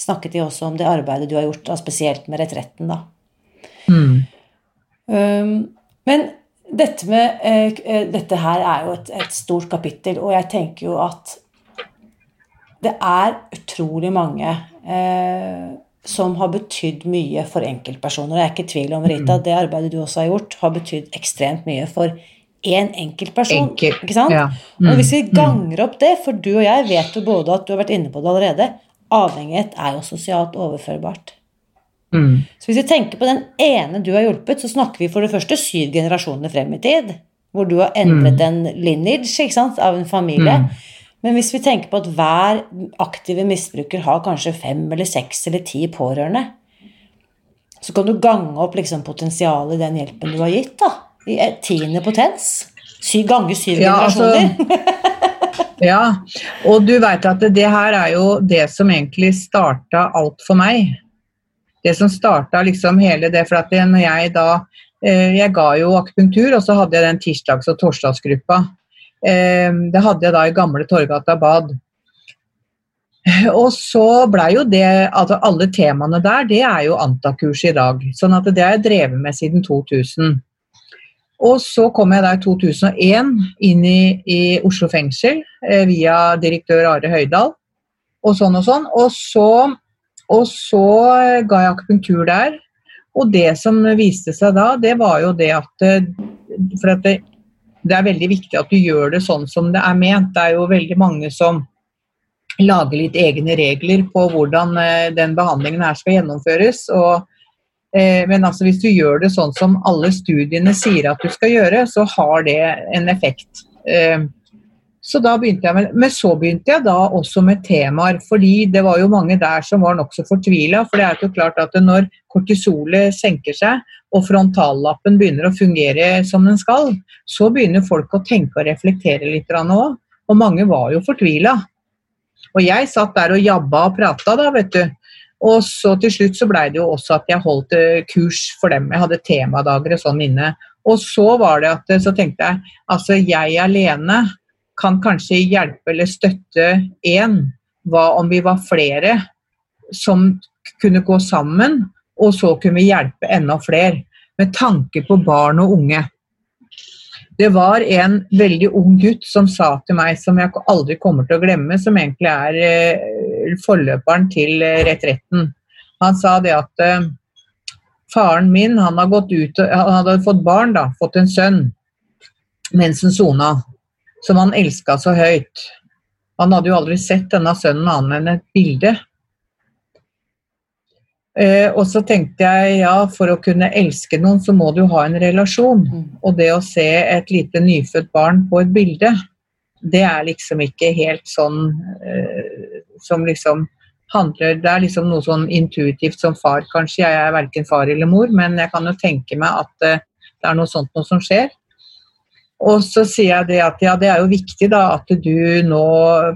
snakket de også om det arbeidet du har gjort, da, spesielt med retretten, da. mm. Um, men dette, med, eh, dette her er jo et, et stort kapittel, og jeg tenker jo at det er utrolig mange eh, som har betydd mye for enkeltpersoner. Jeg er ikke i tvil om, Rita, at det arbeidet du også har gjort, har betydd ekstremt mye for én enkeltperson. Enkel. Ikke sant? Ja. Og hvis vi Mm. ganger opp det, for du og jeg vet jo både at du har vært inne på det allerede, avhengighet er jo sosialt overførbart. Mm. Så hvis vi tenker på den ene du har hjulpet, så snakker vi for det første syv generasjoner frem i tid. Hvor du har endret en lineage sant, av en familie. Mm. Men hvis vi tenker på at hver aktive misbruker har kanskje fem eller seks eller ti pårørende, så kan du gange opp liksom potensialet i den hjelpen du har gitt. da, I tiende potens. Sy, gange syv Ja, altså- generasjoner. [LAUGHS] [LAUGHS] Ja, og du veit at det her er jo det som egentlig starta alt for meg. Det som starta liksom hele det, for at når jeg da eh, Jeg ga jo akupunktur, og så hadde jeg den tirsdags- og torsdagsgruppa. Eh, det hadde jeg da i gamle Torgata bad. Og så blei jo det altså Alle temaene der, det er jo antakurs i dag. Sånn at det har jeg drevet med siden 2000. Og så kom jeg da i 2001 inn i, i Oslo fengsel eh, via direktør Are Høydahl. Og sånn og sånn. Og så, og så ga jeg akupunktur der. Og det som viste seg da, det var jo det at eh, For at det, det er veldig viktig at du gjør det sånn som det er ment. Det er jo veldig mange som lager litt egne regler på hvordan eh, den behandlingen her skal gjennomføres. og Eh, men altså hvis du gjør det sånn som alle studiene sier at du skal gjøre, så har det en effekt. Så da begynte jeg med, Men så begynte jeg da også med temaer, fordi det var jo mange der som var nokså fortvila. For det er jo klart at når kortisolet senker seg og frontallappen begynner å fungere som den skal, så begynner folk å tenke og reflektere litt òg. Og mange var jo fortvila. Og jeg satt der og jabba og prata da, vet du. Og så til slutt så blei det jo også at jeg holdt eh, kurs for dem. Jeg hadde temadager og sånn inne. Og så var det at så tenkte jeg altså jeg alene kan kanskje hjelpe eller støtte én. Hva om vi var flere som kunne gå sammen, og så kunne vi hjelpe enda flere? Med tanke på barn og unge. Det var en veldig ung gutt som sa til meg, som jeg aldri kommer til å glemme, som egentlig er eh, forløperen til eh, retretten. Han sa det at uh, faren min han, ut, han hadde fått barn, da, fått en sønn, mens han sona, som han elska så høyt. Han hadde jo aldri sett denne sønnen annet enn et bilde. Eh, og så tenkte jeg ja, for å kunne elske noen, så må du ha en relasjon. Mm. Og det å se et lite nyfødt barn på et bilde, det er liksom ikke helt sånn eh, som liksom handler Det er liksom noe sånn intuitivt som far, kanskje. Jeg er verken far eller mor, men jeg kan jo tenke meg at eh, det er noe sånt noe som skjer. Og så sier jeg det at ja, det er jo viktig da at du nå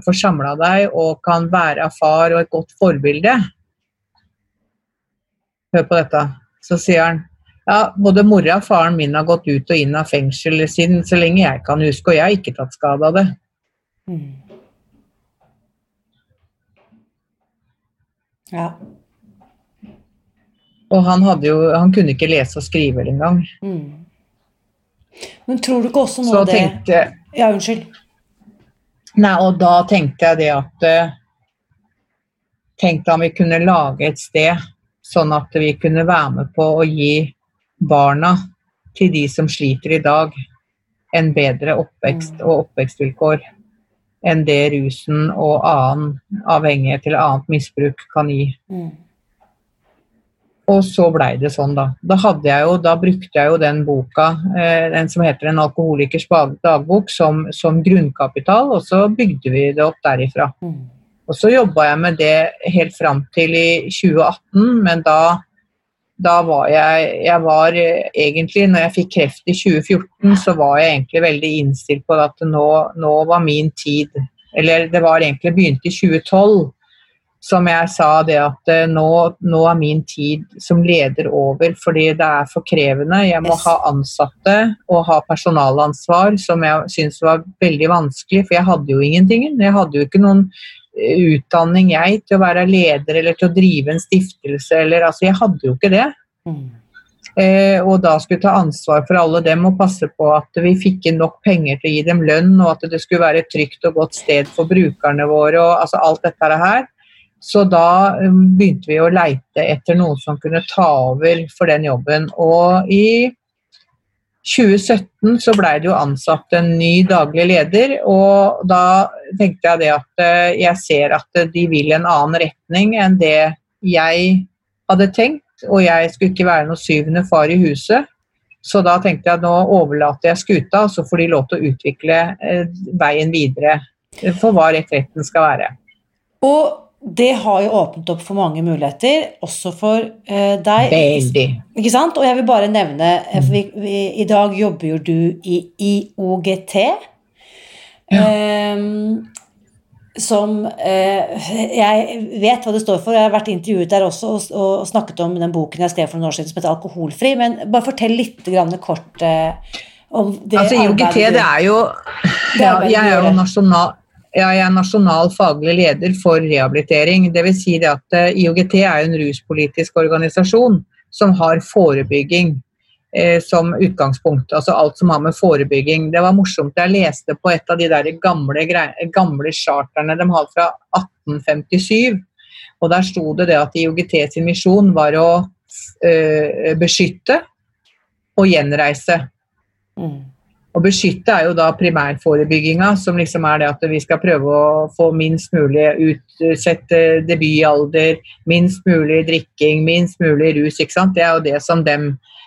får samla deg og kan være far og et godt forbilde. Hør på dette. Så sier han ja, både mora og faren min har gått ut og inn av fengsel siden så lenge jeg kan huske, og jeg har ikke tatt skade av det. Mm. Ja. Og han, jo, han kunne ikke lese og skrive engang. Mm. Men tror du ikke også noe av det tenkte, Ja, unnskyld. Nei, og da tenkte jeg det at Tenkte om vi kunne lage et sted Sånn at vi kunne være med på å gi barna til de som sliter i dag, en bedre oppvekst mm. og oppvekstvilkår enn det rusen og annen avhengighet eller annet misbruk kan gi. Mm. Og så blei det sånn, da. Da, jeg jo, da, brukte jeg jo den boka, eh, den som heter 'En alkoholikers dagbok', som, som, grunnkapital, og så bygde vi det opp derifra. Mm. Og så jobba jeg med det helt fram til i 2018, men da, da var jeg Jeg var egentlig, når jeg fikk kreft i 2014, så var jeg egentlig veldig innstilt på at nå, nå var min tid Eller det var egentlig begynt i 2012 som jeg sa det at eh, nå, nå, er min tid som leder over fordi det er for krevende. Jeg må ha ansatte og ha personalansvar, som jeg syns var veldig vanskelig, for jeg hadde jo ingenting. Jeg hadde jo ikke noen utdanning jeg til å være leder eller til å drive en stiftelse. Eller, altså, jeg hadde jo ikke det. Mm. Eh, og da skulle ta ansvar for alle dem og passe på at vi fikk inn nok penger til å gi dem lønn, og at det skulle være et trygt og godt sted for brukerne våre og altså alt dette her. Så da um, begynte vi å leite etter noen som kunne ta over for den jobben. Og i 2017 så blei det jo ansatt en ny daglig leder, og da tenkte jeg det at eh, jeg ser at de vil en annen retning enn det jeg hadde tenkt, og jeg skulle ikke være noe syvende far i huset. Så da tenkte jeg at nå overlater jeg skuta, så får de lov til å utvikle eh, veien videre for hva retretten skal være. Og det har jo åpnet opp for mange muligheter, også for uh, deg. Veldig. Ikke sant? Og jeg vil bare nevne eh, for vi, vi, I dag jobber jo du i IOGT. Ja. Um, som uh, Jeg vet hva det står for, jeg har vært intervjuet der også og, og, snakket om den boken jeg skrev for noen år siden som heter 'Alkoholfri'. Men bare fortell litt kort uh, om det altså, IOGT, det er jo ja, Jeg er jo nasjonal ja, jeg er nasjonal faglig leder for rehabilitering. Dvs. Si at eh, IOGT er en ruspolitisk organisasjon som har forebygging. eh, som utgangspunkt. Altså alt som har med forebygging. Det var morsomt. Jeg leste på et av de der gamle, gamle charterne de har fra 1857. Og der sto det det at IOGT sin misjon var å eh, beskytte og gjenreise. Mm. Å beskytte er jo da primærforebygginga, som liksom er det at vi skal prøve å få minst mulig utsette debutalder, minst mulig drikking, minst mulig rus. ikke sant? Det er jo det som de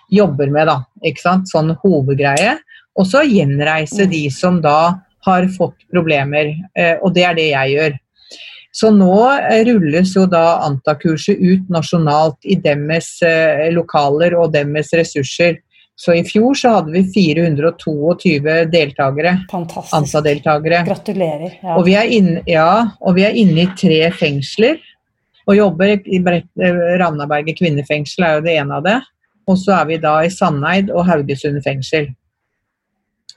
jobber med, da. ikke sant? Sånn hovedgreie. Og så gjenreise de som da har fått problemer, eh, og det er det jeg gjør. Så nå eh, rulles jo da Anta-kurset ut nasjonalt i deres eh, lokaler og deres ressurser. Så i fjor så hadde vi 422 deltakere. Fantastisk. Anta-deltakere. Gratulerer. Ja. Og, vi inne, ja, og vi er inne i tre fengsler. Og jobber i eh, Ravnaberget kvinnefengsel er jo det ene av det. Og så er vi da i Sandeid og Haugesund fengsel.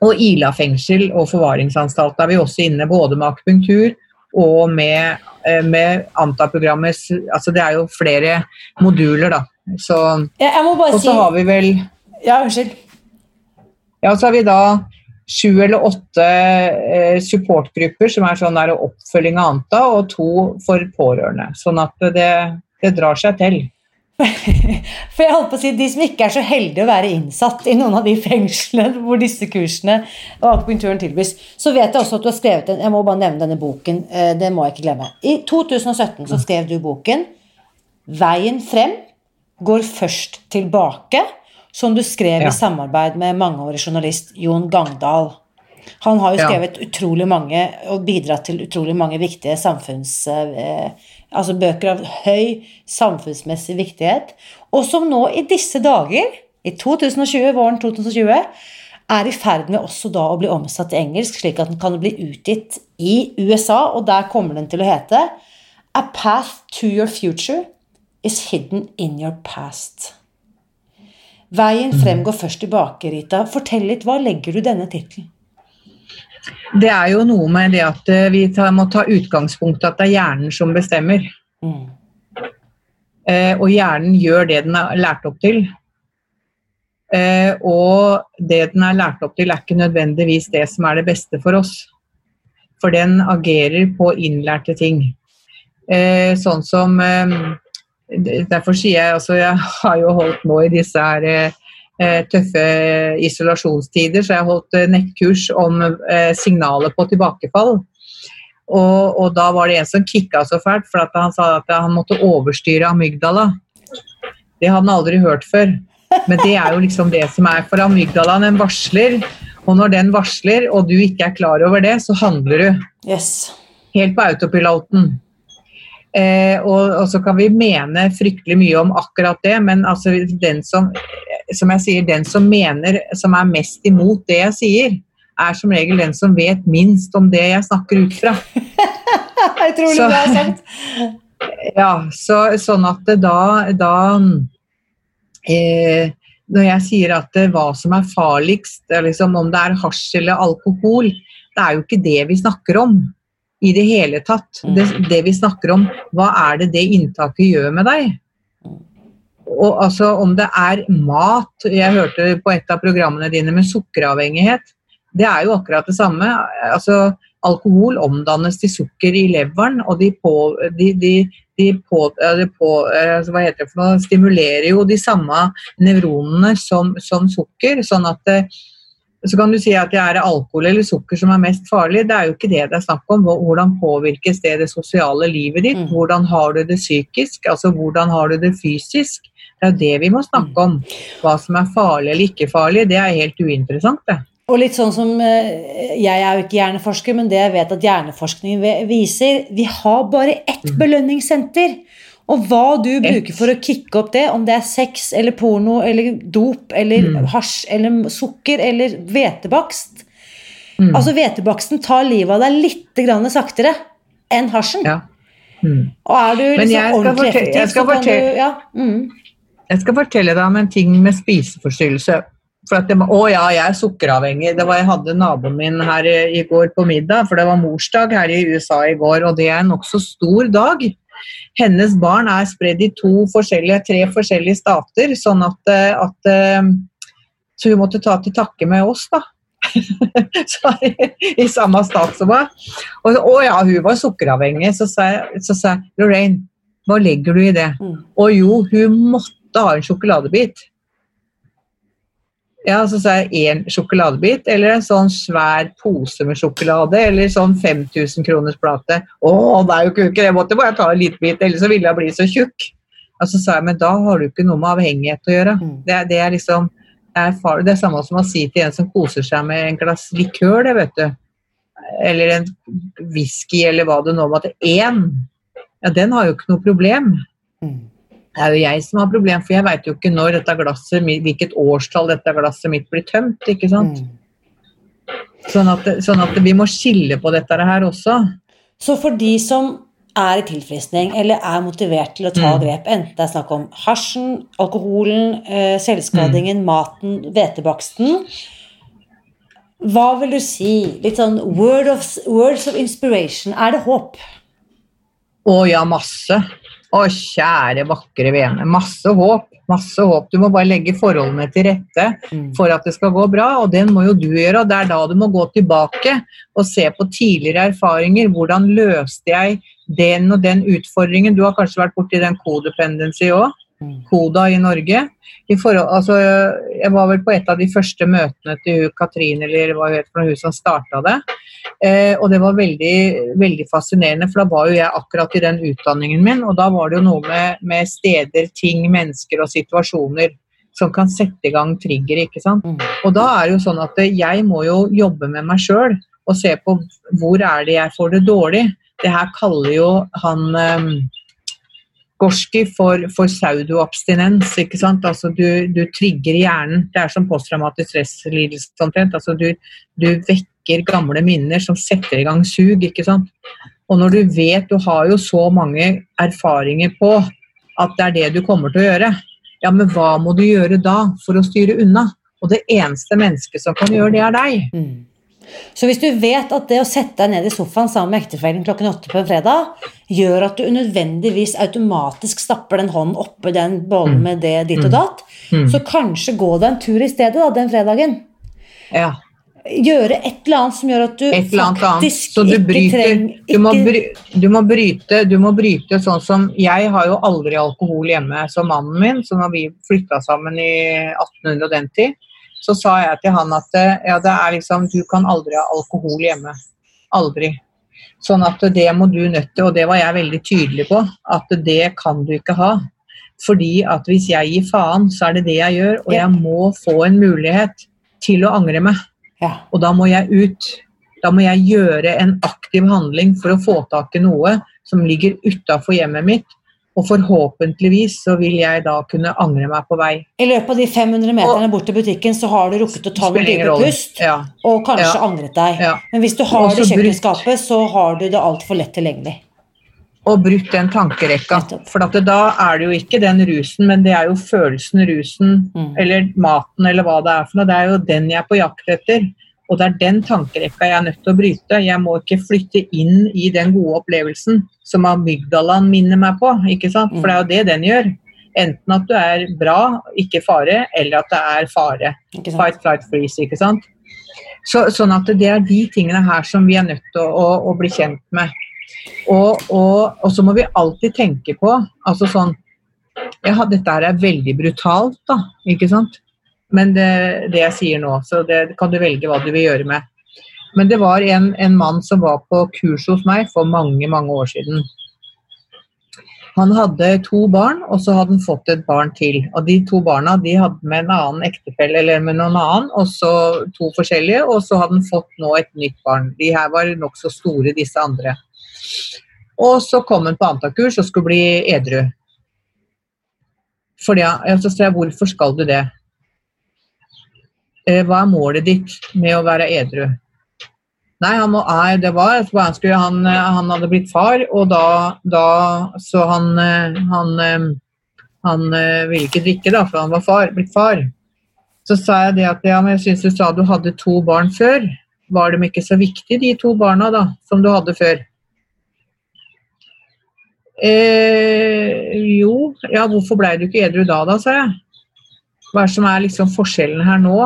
Og Ila fengsel og forvaringsanstalt er vi også inne, både med akupunktur og med, eh, med Anta-programmet. Altså det er jo flere moduler, da. Så, ja, og så si... har vi vel ja, unnskyld. Ja, så har vi da sju eller åtte eh, supportgrupper som er sånn der oppfølging av Anta, og to for pårørende. Sånn at det, det drar seg til. [LAUGHS] For jeg holdt på å si, De som ikke er så heldige å være innsatt i noen av de fengslene hvor disse kursene og akupunkturen tilbys, så vet jeg også at du har skrevet en, Jeg må bare nevne denne boken. Eh, det må jeg ikke glemme. I 2017 så skrev du boken 'Veien frem går først tilbake' som du skrev ja. i samarbeid med mangeårig journalist Jon Gangdal. Han har jo skrevet ja. utrolig mange og bidratt til utrolig mange viktige samfunns... Eh, altså bøker av høy samfunnsmessig viktighet, og som nå i disse dager, i 2020, våren 2020, er i ferd med også da å bli omsatt til engelsk, slik at den kan bli utgitt i USA, og der kommer den til å hete A path to your future is hidden in your past. Veien frem går først tilbake, Rita. Fortell litt, hva legger du denne tittelen? Det er jo noe med det at eh, vi må ta utgangspunkt i at det er hjernen som bestemmer. Mm. Eh, og hjernen gjør det den er lært opp til. Eh, og det den er lært opp til, er ikke nødvendigvis det som er det beste for oss. For den agerer på innlærte ting. sånn som Derfor sier jeg altså Jeg har jo holdt nå i disse her eh, tøffe isolasjonstider, så jeg har holdt eh, nettkurs om signalet på tilbakefall. Og, og, da var det en som kicka så fælt, for han sa at han måtte overstyre amygdala. Det hadde han aldri hørt før. Men det er jo liksom det som er for amygdalaen. Den varsler, og når den varsler, og du ikke er klar over det, så handler du. Yes. Helt på autopiloten. Eh, og, og, så kan vi mene fryktelig mye om akkurat det, men altså den som, som jeg sier, den som mener, som er mest imot det jeg sier, er som regel den som vet minst om det jeg snakker ut fra. jeg tror det er sant. ja, så, sånn at da, da eh, Når jeg sier at det, hva som er farligst, liksom, om det er hasj eller alkohol, det er jo ikke det vi snakker om i det hele tatt. Mm. Det, det, vi snakker om, hva er det det inntaket gjør med deg? Og altså Om det er mat Jeg hørte på et av programmene dine med sukkeravhengighet. Det er jo akkurat det samme. Altså, alkohol omdannes til sukker i leveren, og de, på, de, de, de på, på, altså, hva heter det for noe, stimulerer jo de samme nevronene som, som sukker. sånn at det, så kan du si at det er alkohol eller sukker som er mest farlig. Det er jo ikke det det er snakk om. Hvordan påvirkes det det sosiale livet ditt? Mm. Hvordan har du det psykisk? Altså hvordan har du det fysisk? Det er jo det vi må snakke mm. om. Hva som er farlig eller ikke farlig, det er helt uinteressant, det. Og litt sånn som eh, Jeg er jo ikke hjerneforsker, men det jeg vet at hjerneforskningen viser Vi har bare ett mm. belønningssenter. Og hva du bruker for å kicke opp det, om det er sex eller porno eller dop eller mm. hasj eller sukker eller hvetebakst mm. Altså Hvetebaksten tar livet av deg litt saktere enn hasjen. Ja. Mm. Og er du liksom ordentlig effektiv, så kan du ja, mm. Jeg skal fortelle deg om en ting med spiseforstyrrelse. For at det, å ja, jeg er sukkeravhengig. Det var, jeg hadde naboen min her i, i går på middag, for det var morsdag her i USA i går, og det er en nokså stor dag hennes barn er spredd i to forskjellige, tre forskjellige stater, sånn at, eh, at, eh, Så hun måtte ta til takke med oss, da. [LAUGHS] I samme stat som meg. Og og, ja, hun var sukkeravhengig. Så sa jeg, så sa jeg Lorraine, hva legger du i det? Mm. Og jo, hun måtte ha en sjokoladebit. Ja, så sa jeg én sjokoladebit, eller en sånn svær pose med sjokolade, eller sånn 5000 kroners plate. Å, det er jo det, jeg måtte bare ta en liten bit, ellers så ville jeg bli så tjukk. Og så sa jeg, men da har du ikke noe med avhengighet å gjøre. Mm. Det, det er liksom det er, far, det er samme som å si til en som koser seg med en glass likør, det, vet du. Eller en whisky, eller hva det nå måtte Én! Ja, den har jo ikke noe problem. Mm. Det er jo jeg som har problem, for jeg veit jo ikke når dette glasset, hvilket årstall dette glasset mitt blir tømt. ikke sant? Mm. Sånn, at, sånn at vi må skille på dette her også. Så for de som er i tilfriskning eller er motivert til å ta Mm. grep, enten det er snakk om hasjen, alkoholen, eh, selvskadingen, maten, hvetebaksten Hva vil du si? Litt sånn word of, words of inspiration. Er det håp? Å ja, masse. Å kjære, vakre vene. Masse håp. Masse håp. Du må bare legge forholdene til rette Mm. for at det skal gå bra, og den må jo du gjøre. og Det er da du må gå tilbake og se på tidligere erfaringer. Hvordan løste jeg den og den utfordringen? Du har kanskje vært borti den codependency òg? Mm. Koda i Norge. I forhold, altså, jeg var vel på et av de første møtene til Katrine, eller hva hun het for hun som starta det. Eh, og det var veldig, veldig fascinerende, for da var jo jeg akkurat i den utdanningen min, og da var det jo noe med, med steder, ting, mennesker og situasjoner som kan sette i gang trigger, ikke sant. Mm. Og da er det jo sånn at jeg må jo jobbe med meg sjøl og se på hvor er det jeg får det dårlig. Det her kaller jo han eh, Gorski for, for pseudoabstinens. ikke sant? Altså du, du trigger hjernen. Det er som posttraumatisk stresslidelse omtrent. Altså du, du vekker gamle minner som setter i gang sug. ikke sant? Og når du vet Du har jo så mange erfaringer på at det er det du kommer til å gjøre. Ja, men hva må du gjøre da for å styre unna? Og det eneste mennesket som kan gjøre det, er deg. Mm. Så hvis du vet at det å sette deg ned i sofaen sammen med ektefellen klokken åtte på en fredag gjør at du unødvendigvis automatisk stapper den hånden oppi den bollen med det ditt og datt, Mm. så kanskje gå deg en tur i stedet da, den fredagen. Ja. Gjøre et eller annet som gjør at du faktisk Så du ikke trenger du, må bry, du, må bryte, du må bryte sånn som Jeg har jo aldri alkohol hjemme som mannen min, så når vi flytta sammen i 1800 og den tid, så sa jeg til han at ja, det er liksom Du kan aldri ha alkohol hjemme. Aldri. Sånn at det må du nødt til, og det var jeg veldig tydelig på, at det kan du ikke ha. Fordi at hvis jeg gir faen, så er det det jeg gjør, og jeg må få en mulighet til å angre meg. Ja. Og da må jeg ut. Da må jeg gjøre en aktiv handling for å få tak i noe som ligger utafor hjemmet mitt. Og forhåpentligvis så vil jeg da kunne angre meg på vei. I løpet av de 500 meterne bort til butikken så har du rukket å ta noen dype pust Ja, og kanskje Ja. angret deg. ja. Men hvis du har Også det i kjøkkenskapet, så har du det altfor lett tilgjengelig. Og brutt den tankerekka. For det, da er det jo ikke den rusen, men det er jo følelsen, rusen, Mm. eller maten, eller hva det er for noe. Det er jo den jeg er på jakt etter. Og det er den tankerekka jeg er nødt til å bryte. Jeg må ikke flytte inn i den gode opplevelsen som amygdalaen minner meg på. ikke sant? For det er jo det den gjør. Enten at du er bra, ikke fare, eller at det er fare. Fight, flight, freeze, ikke sant? Så, sånn at det er de tingene her som vi er nødt til å, å, å bli kjent med. Og, og, og så må vi alltid tenke på altså sånn ja, Dette her er veldig brutalt, da, ikke sant? Men det, det jeg sier nå, så det kan du velge hva du vil gjøre med. Men det var en, en mann som var på kurs hos meg for mange, mange år siden. Han hadde to barn, og så hadde han fått et barn til. Og de to barna de hadde med en annen ektefelle eller med noen annen, og så to forskjellige, og så hadde han fått nå et nytt barn. De her var nokså store, disse andre. Og så kom han på antakurs og skulle bli edru. Fordi, ja, så sa jeg, hvorfor skal du det? Eh, Hva er målet ditt med å være edru? Nei, han, må, nei, det var han, eh, han hadde blitt far, og da, da Så han, eh, han, han ville ikke drikke, da, for han var far, blitt far. Så sa jeg det at ja, men jeg syns du sa du hadde to barn før. Var de ikke så viktige, de to barna da, som du hadde før? Eh, jo, ja, hvorfor blei du ikke edru da, da, sa jeg. Hva er som er liksom forskjellen her nå?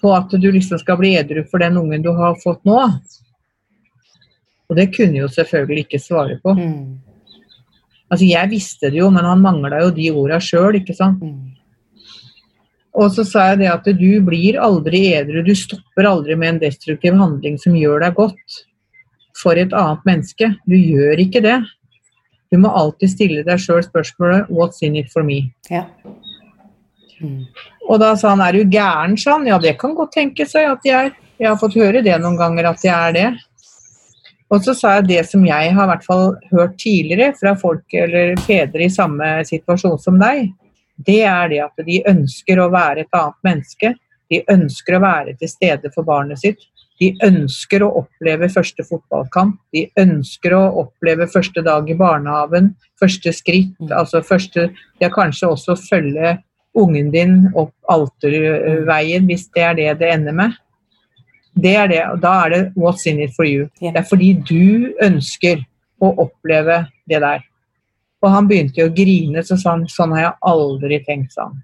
På at du liksom skal bli edru for den ungen du har fått nå? Og det kunne jo selvfølgelig ikke svare på. Mm. Altså, jeg visste det jo, men han mangla jo de orda sjøl, ikke sant. Mm. Og så sa jeg det at du blir aldri edru, du stopper aldri med en destruktiv handling som gjør deg godt for et annet menneske. Du gjør ikke det. Du må alltid stille deg sjøl spørsmålet 'What's in it for me?' Ja. Mm. Og da sa han 'Er du gæren?' sa han. Ja, det kan godt tenke seg at jeg er. Jeg har fått høre det noen ganger at jeg er det. Og så sa jeg det som jeg har hvert fall hørt tidligere fra folk eller fedre i samme situasjon som deg, det er det at de ønsker å være et annet menneske. De ønsker å være til stede for barnet sitt. De ønsker å oppleve første fotballkamp. De ønsker å oppleve første dag i barnehagen, første skritt. Altså første, Ja, kanskje også følge ungen din opp alterveien, hvis det er det det ender med. Det er det, og Da er det 'what's in it for you'. Det er fordi du ønsker å oppleve det der. Og han begynte jo å grine, så sa han sånn har jeg aldri tenkt, sa han.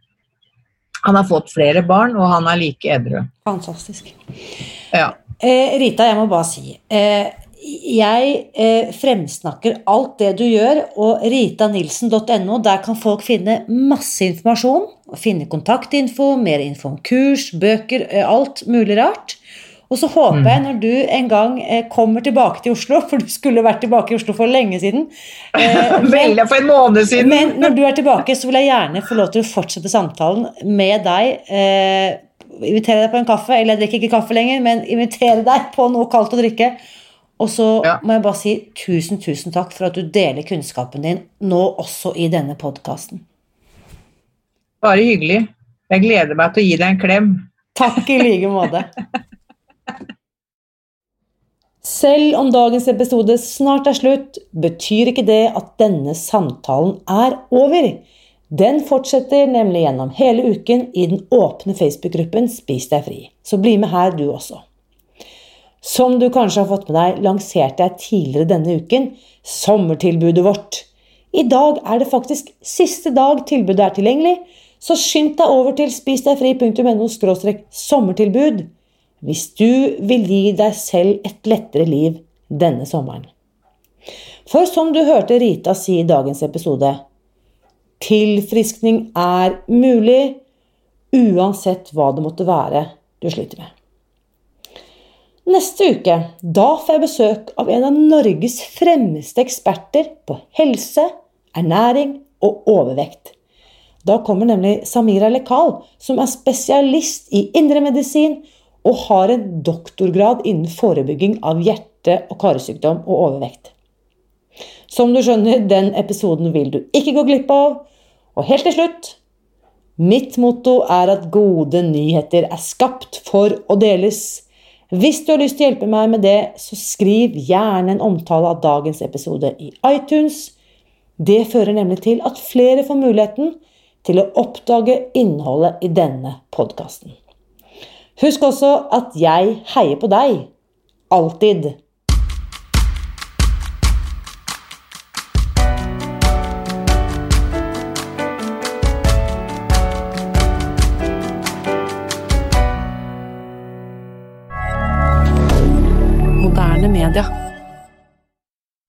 Han har fått flere barn, og han er like edru. Fantastisk. Ja. Eh, Rita, jeg må bare si eh, Jeg eh, fremsnakker alt det du gjør, og ritanilsen.no, der kan folk finne masse informasjon. Finne kontaktinfo, mer info om kurs, bøker, eh, alt mulig rart. Og så håper jeg når du en gang eh, kommer tilbake til Oslo, [LAUGHS] for du skulle vært tilbake i Oslo for lenge siden eh, [LAUGHS] men- Veldig for en måned siden! Men når du er tilbake, så vil jeg gjerne få lov til å fortsette samtalen med deg. Eh, invitere deg på en kaffe, eller jeg drikker ikke kaffe lenger, men invitere deg på noe kaldt å drikke. Og så Ja. må jeg bare si tusen, tusen takk for at du deler kunnskapen din nå også i denne podkasten. Bare hyggelig. Jeg gleder meg til å gi deg en klem. Takk i like måte. Selv om dagens episode snart er slutt, betyr ikke det at denne samtalen er over. Den fortsetter nemlig gjennom hele uken i den åpne Facebook-gruppen Spis deg fri. Så bli med her, du også. Som du kanskje har fått med deg, lanserte jeg tidligere denne uken sommertilbudet vårt. I dag er det faktisk siste dag tilbudet er tilgjengelig, så skynd deg over til spisdegfri.no sommertilbud hvis du vil gi deg selv et lettere liv denne sommeren. For som du hørte Rita si i dagens episode, tilfriskning er mulig uansett hva det måtte være du sliter med. Neste uke da får jeg besøk av en av Norges fremste eksperter på helse, ernæring og overvekt. Da kommer nemlig Samira Lekal, som er spesialist i indremedisin og har en doktorgrad innen forebygging av hjerte- og karsykdom og overvekt. Som du skjønner, den episoden vil du ikke gå glipp av. Og helt til slutt Mitt motto er at gode nyheter er skapt for å deles. Hvis du har lyst til å hjelpe meg med det, så skriv gjerne en omtale av dagens episode i iTunes. Det fører nemlig til at flere får muligheten til å oppdage innholdet i denne podkasten. Husk også at jeg heier på deg. Alltid.